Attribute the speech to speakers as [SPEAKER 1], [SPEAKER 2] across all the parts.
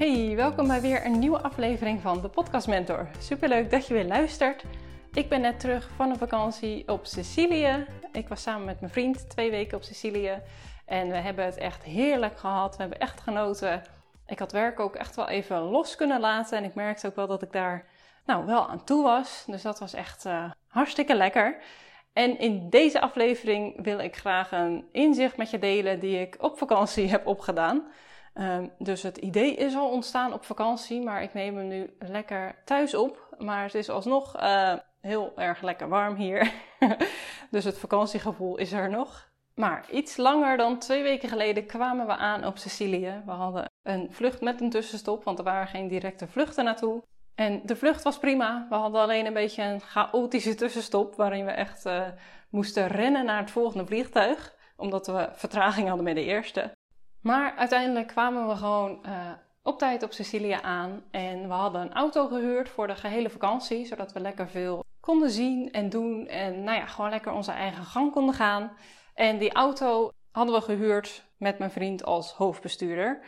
[SPEAKER 1] Hey, welkom bij weer een nieuwe aflevering van de Podcast Mentor. Superleuk dat je weer luistert. Ik ben net terug van een vakantie op Sicilië. Ik was samen met mijn vriend twee weken op Sicilië. En we hebben het echt heerlijk gehad. We hebben echt genoten. Ik had werk ook echt wel even los kunnen laten. En ik merkte ook wel dat ik daar nou, wel aan toe was. Dus dat was echt uh, hartstikke lekker. En in deze aflevering wil ik graag een inzicht met je delen die ik op vakantie heb opgedaan. Um, dus het idee is al ontstaan op vakantie, maar ik neem hem nu lekker thuis op. Maar het is alsnog uh, heel erg lekker warm hier. dus het vakantiegevoel is er nog. Maar iets langer dan twee weken geleden kwamen we aan op Sicilië. We hadden een vlucht met een tussenstop, want er waren geen directe vluchten naartoe. En de vlucht was prima. We hadden alleen een beetje een chaotische tussenstop waarin we echt uh, moesten rennen naar het volgende vliegtuig, omdat we vertraging hadden met de eerste. Maar uiteindelijk kwamen we gewoon uh, op tijd op Sicilië aan en we hadden een auto gehuurd voor de gehele vakantie, zodat we lekker veel konden zien en doen en nou ja, gewoon lekker onze eigen gang konden gaan. En die auto hadden we gehuurd met mijn vriend als hoofdbestuurder.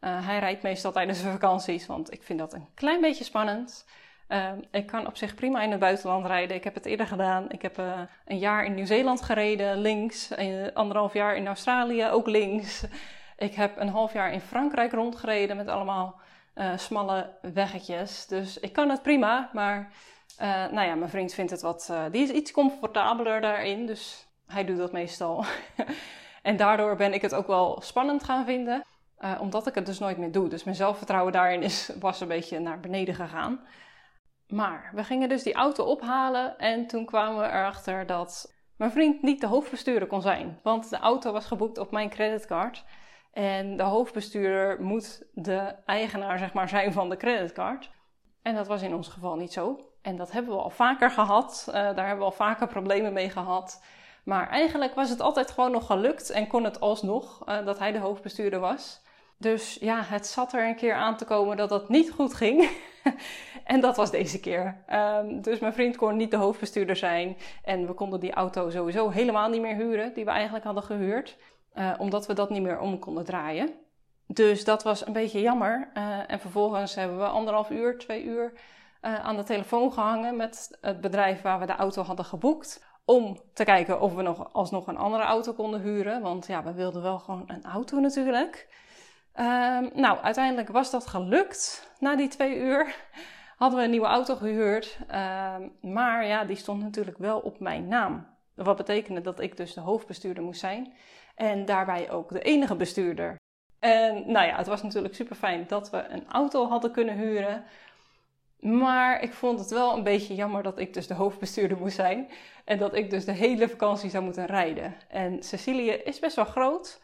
[SPEAKER 1] Uh, hij rijdt meestal tijdens de vakanties, want ik vind dat een klein beetje spannend. Uh, ik kan op zich prima in het buitenland rijden. Ik heb het eerder gedaan. Ik heb een jaar in Nieuw-Zeeland gereden, links. Anderhalf jaar in Australië, ook links. Ik heb een half jaar in Frankrijk rondgereden met allemaal uh, smalle weggetjes. Dus ik kan het prima, maar nou ja, mijn vriend vindt het wat... die is iets comfortabeler daarin, dus hij doet dat meestal. en daardoor ben ik het ook wel spannend gaan vinden. Omdat ik het dus nooit meer doe. Dus mijn zelfvertrouwen daarin is, was een beetje naar beneden gegaan. Maar we gingen dus die auto ophalen en toen kwamen we erachter dat mijn vriend niet de hoofdbestuurder kon zijn. Want de auto was geboekt op mijn creditcard. En de hoofdbestuurder moet de eigenaar zeg maar, zijn van de creditcard. En dat was in ons geval niet zo. En dat hebben we al vaker gehad. Uh, daar hebben we al vaker problemen mee gehad. Maar eigenlijk was het altijd gewoon nog gelukt en kon het alsnog uh, dat hij de hoofdbestuurder was. Dus ja, het zat er een keer aan te komen dat dat niet goed ging. en dat was deze keer. Um, dus mijn vriend kon niet de hoofdbestuurder zijn. En we konden die auto sowieso helemaal niet meer huren, die we eigenlijk hadden gehuurd. Uh, omdat we dat niet meer om konden draaien. Dus dat was een beetje jammer. Uh, en vervolgens hebben we anderhalf uur, twee uur uh, aan de telefoon gehangen met het bedrijf waar we de auto hadden geboekt. Om te kijken of we nog alsnog een andere auto konden huren. Want ja, we wilden wel gewoon een auto natuurlijk. Um, nou, uiteindelijk was dat gelukt. Na die twee uur hadden we een nieuwe auto gehuurd. Um, maar ja, die stond natuurlijk wel op mijn naam. Wat betekende dat ik dus de hoofdbestuurder moest zijn. En daarbij ook de enige bestuurder. En nou ja, het was natuurlijk super fijn dat we een auto hadden kunnen huren. Maar ik vond het wel een beetje jammer dat ik dus de hoofdbestuurder moest zijn. En dat ik dus de hele vakantie zou moeten rijden. En Sicilië is best wel groot.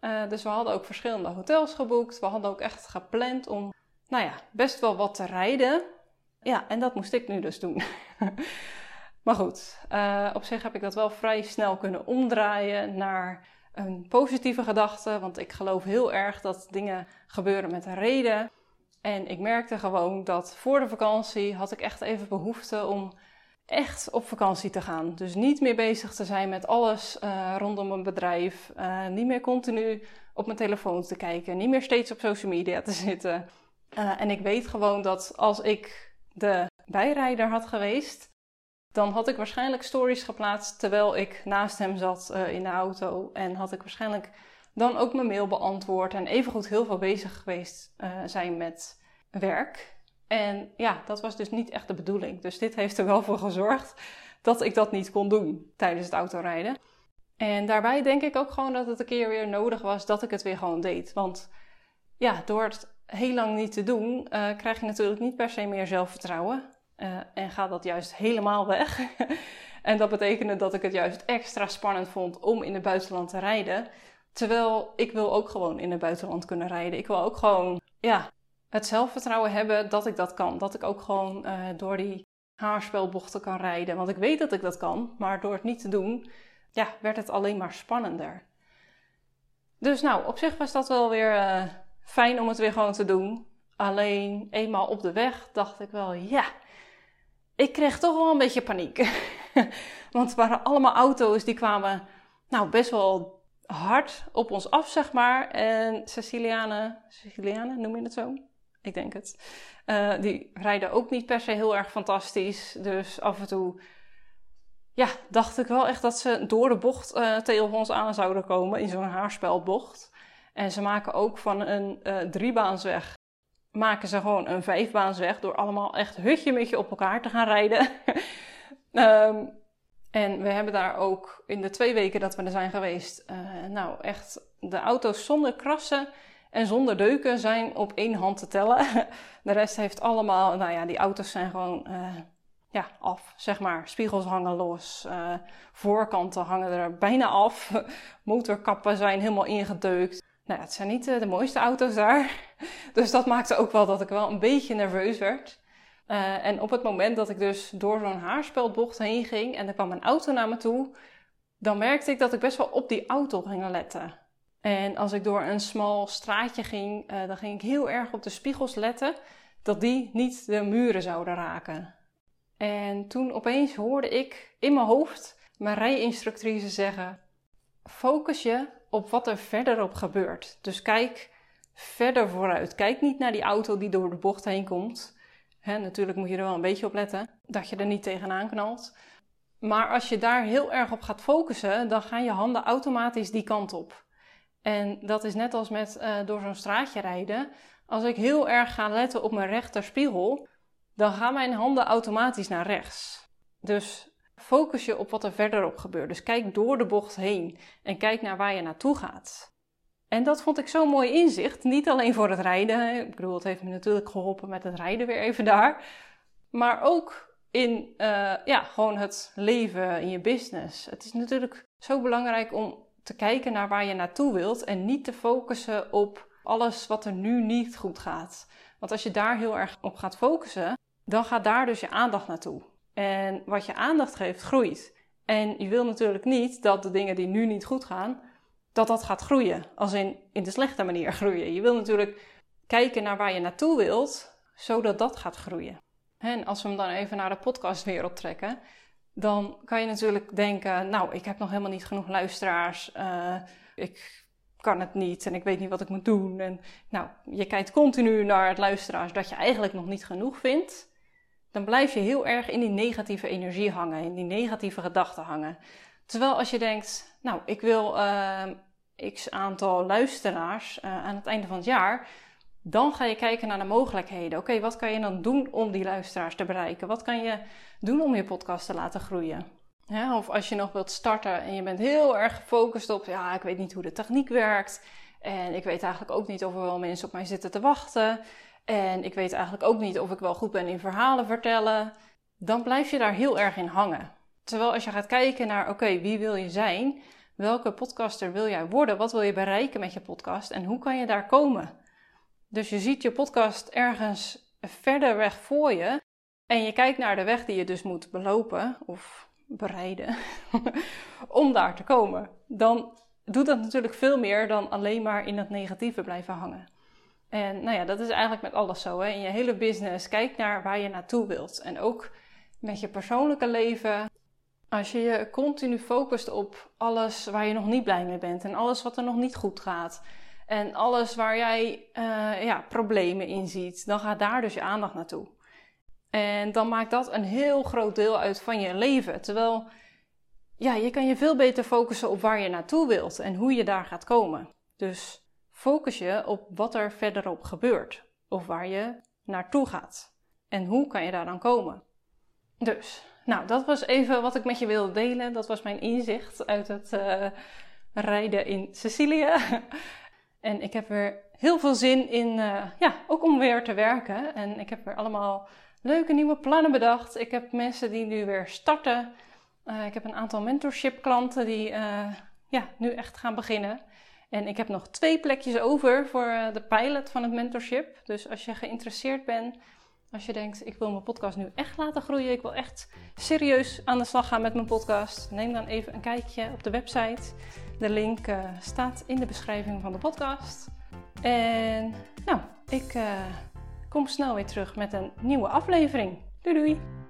[SPEAKER 1] Uh, dus we hadden ook verschillende hotels geboekt. We hadden ook echt gepland om, nou ja, best wel wat te rijden. Ja, en dat moest ik nu dus doen. maar goed, uh, op zich heb ik dat wel vrij snel kunnen omdraaien naar een positieve gedachte. Want ik geloof heel erg dat dingen gebeuren met een reden. En ik merkte gewoon dat voor de vakantie had ik echt even behoefte om echt op vakantie te gaan. Dus niet meer bezig te zijn met alles uh, rondom mijn bedrijf. Uh, niet meer continu op mijn telefoon te kijken. Niet meer steeds op social media te zitten. Uh, en ik weet gewoon dat als ik de bijrijder had geweest, dan had ik waarschijnlijk stories geplaatst terwijl ik naast hem zat in de auto. En had ik waarschijnlijk dan ook mijn mail beantwoord. En evengoed heel veel bezig geweest zijn met werk. En ja, dat was dus niet echt de bedoeling. Dus dit heeft er wel voor gezorgd dat ik dat niet kon doen tijdens het autorijden. En daarbij denk ik ook gewoon dat het een keer weer nodig was dat ik het weer gewoon deed. Want ja, door het heel lang niet te doen, uh, krijg je natuurlijk niet per se meer zelfvertrouwen. Uh, en gaat dat juist helemaal weg. en dat betekende dat ik het juist extra spannend vond om in het buitenland te rijden. Terwijl ik wil ook gewoon in het buitenland kunnen rijden. Ik wil ook gewoon, ja, het zelfvertrouwen hebben dat ik dat kan. Dat ik ook gewoon uh, door die haarspelbochten kan rijden. Want ik weet dat ik dat kan, maar door het niet te doen, ja, werd het alleen maar spannender. Dus nou, op zich was dat wel weer uh, fijn om het weer gewoon te doen. Alleen eenmaal op de weg dacht ik wel, ja, ik kreeg toch wel een beetje paniek. Want het waren allemaal auto's die kwamen, nou, best wel hard op ons af, zeg maar. En Sicilianen, Sicilianen noem je het zo? ik denk het. Uh, die rijden ook niet per se heel erg fantastisch. Dus af en toe ja, dacht ik wel echt dat ze door de bocht uh, tegen ons aan zouden komen in zo'n haarspelbocht. En ze maken ook van een uh, driebaansweg, maken ze gewoon een vijfbaansweg door allemaal echt hutje met je op elkaar te gaan rijden. um, en we hebben daar ook in de twee weken dat we er zijn geweest, uh, nou echt de auto's zonder krassen en zonder deuken zijn op één hand te tellen. De rest heeft allemaal, nou ja, die auto's zijn gewoon uh, ja, af, zeg maar. Spiegels hangen los, uh, voorkanten hangen er bijna af, motorkappen zijn helemaal ingedeukt. Nou het zijn niet de mooiste auto's daar. Dus dat maakte ook wel dat ik wel een beetje nerveus werd. Uh, en op het moment dat ik dus door zo'n haarspeldbocht heen ging en er kwam een auto naar me toe, dan merkte ik dat ik best wel op die auto ging letten. En als ik door een smal straatje ging, uh, dan ging ik heel erg op de spiegels letten dat die niet de muren zouden raken. En toen opeens hoorde ik in mijn hoofd mijn rijinstructrice zeggen: Focus je op wat er verderop gebeurt. Dus kijk verder vooruit. Kijk niet naar die auto die door de bocht heen komt. Natuurlijk moet je er wel een beetje op letten dat je er niet tegenaan knalt. Maar als je daar heel erg op gaat focussen, dan gaan je handen automatisch die kant op. En dat is net als met uh, door zo'n straatje rijden. Als ik heel erg ga letten op mijn rechterspiegel, dan gaan mijn handen automatisch naar rechts. Dus focus je op wat er verderop gebeurt. Dus kijk door de bocht heen en kijk naar waar je naartoe gaat. En dat vond ik zo'n mooi inzicht. Niet alleen voor het rijden. Ik bedoel, het heeft me natuurlijk geholpen met het rijden weer even daar. Maar ook in uh, ja, gewoon het leven in je business. Het is natuurlijk zo belangrijk om te kijken naar waar je naartoe wilt. En niet te focussen op alles wat er nu niet goed gaat. Want als je daar heel erg op gaat focussen, dan gaat daar dus je aandacht naartoe. En wat je aandacht geeft, groeit. En je wil natuurlijk niet dat de dingen die nu niet goed gaan, dat dat gaat groeien. Als in, in de slechte manier groeien. Je wil natuurlijk kijken naar waar je naartoe wilt, zodat dat gaat groeien. En als we hem dan even naar de podcastwereld trekken, dan kan je natuurlijk denken: Nou, ik heb nog helemaal niet genoeg luisteraars. Uh, ik kan het niet en ik weet niet wat ik moet doen. En nou, je kijkt continu naar het luisteraars dat je eigenlijk nog niet genoeg vindt. Dan blijf je heel erg in die negatieve energie hangen, in die negatieve gedachten hangen. Terwijl als je denkt, nou, ik wil uh, x aantal luisteraars uh, aan het einde van het jaar, dan ga je kijken naar de mogelijkheden. Oké, wat kan je dan doen om die luisteraars te bereiken? Wat kan je doen om je podcast te laten groeien? Of als je nog wilt starten en je bent heel erg gefocust op, ja, ik weet niet hoe de techniek werkt. En ik weet eigenlijk ook niet of er wel mensen op mij zitten te wachten. En ik weet eigenlijk ook niet of ik wel goed ben in verhalen vertellen. Dan blijf je daar heel erg in hangen. Terwijl als je gaat kijken naar, oké, wie wil je zijn? Welke podcaster wil jij worden? Wat wil je bereiken met je podcast? En hoe kan je daar komen? Dus je ziet je podcast ergens verder weg voor je. En je kijkt naar de weg die je dus moet belopen of bereiden om daar te komen. Dan doet dat natuurlijk veel meer dan alleen maar in het negatieve blijven hangen. En nou ja, dat is eigenlijk met alles zo. Hè? In je hele business, kijk naar waar je naartoe wilt. En ook met je persoonlijke leven als je je continu focust op alles waar je nog niet blij mee bent en alles wat er nog niet goed gaat en alles waar jij uh, ja, problemen in ziet, dan gaat daar dus je aandacht naartoe. En dan maakt dat een heel groot deel uit van je leven. Terwijl ja, je kan je veel beter focussen op waar je naartoe wilt en hoe je daar gaat komen. Dus focus je op wat er verderop gebeurt of waar je naartoe gaat. En hoe kan je daar dan komen? Dus nou, dat was even wat ik met je wilde delen. Dat was mijn inzicht uit het uh, rijden in Sicilië. en ik heb weer heel veel zin in, uh, ja, ook om weer te werken. En ik heb weer allemaal leuke nieuwe plannen bedacht. Ik heb mensen die nu weer starten. Uh, ik heb een aantal mentorship klanten die ja, nu echt gaan beginnen. En ik heb nog twee plekjes over voor de pilot van het mentorship. Dus als je geïnteresseerd bent als je denkt, ik wil mijn podcast nu echt laten groeien, ik wil echt serieus aan de slag gaan met mijn podcast, neem dan even een kijkje op de website. De link uh, staat in de beschrijving van de podcast. En nou, ik uh, kom snel weer terug met een nieuwe aflevering. Doei doei!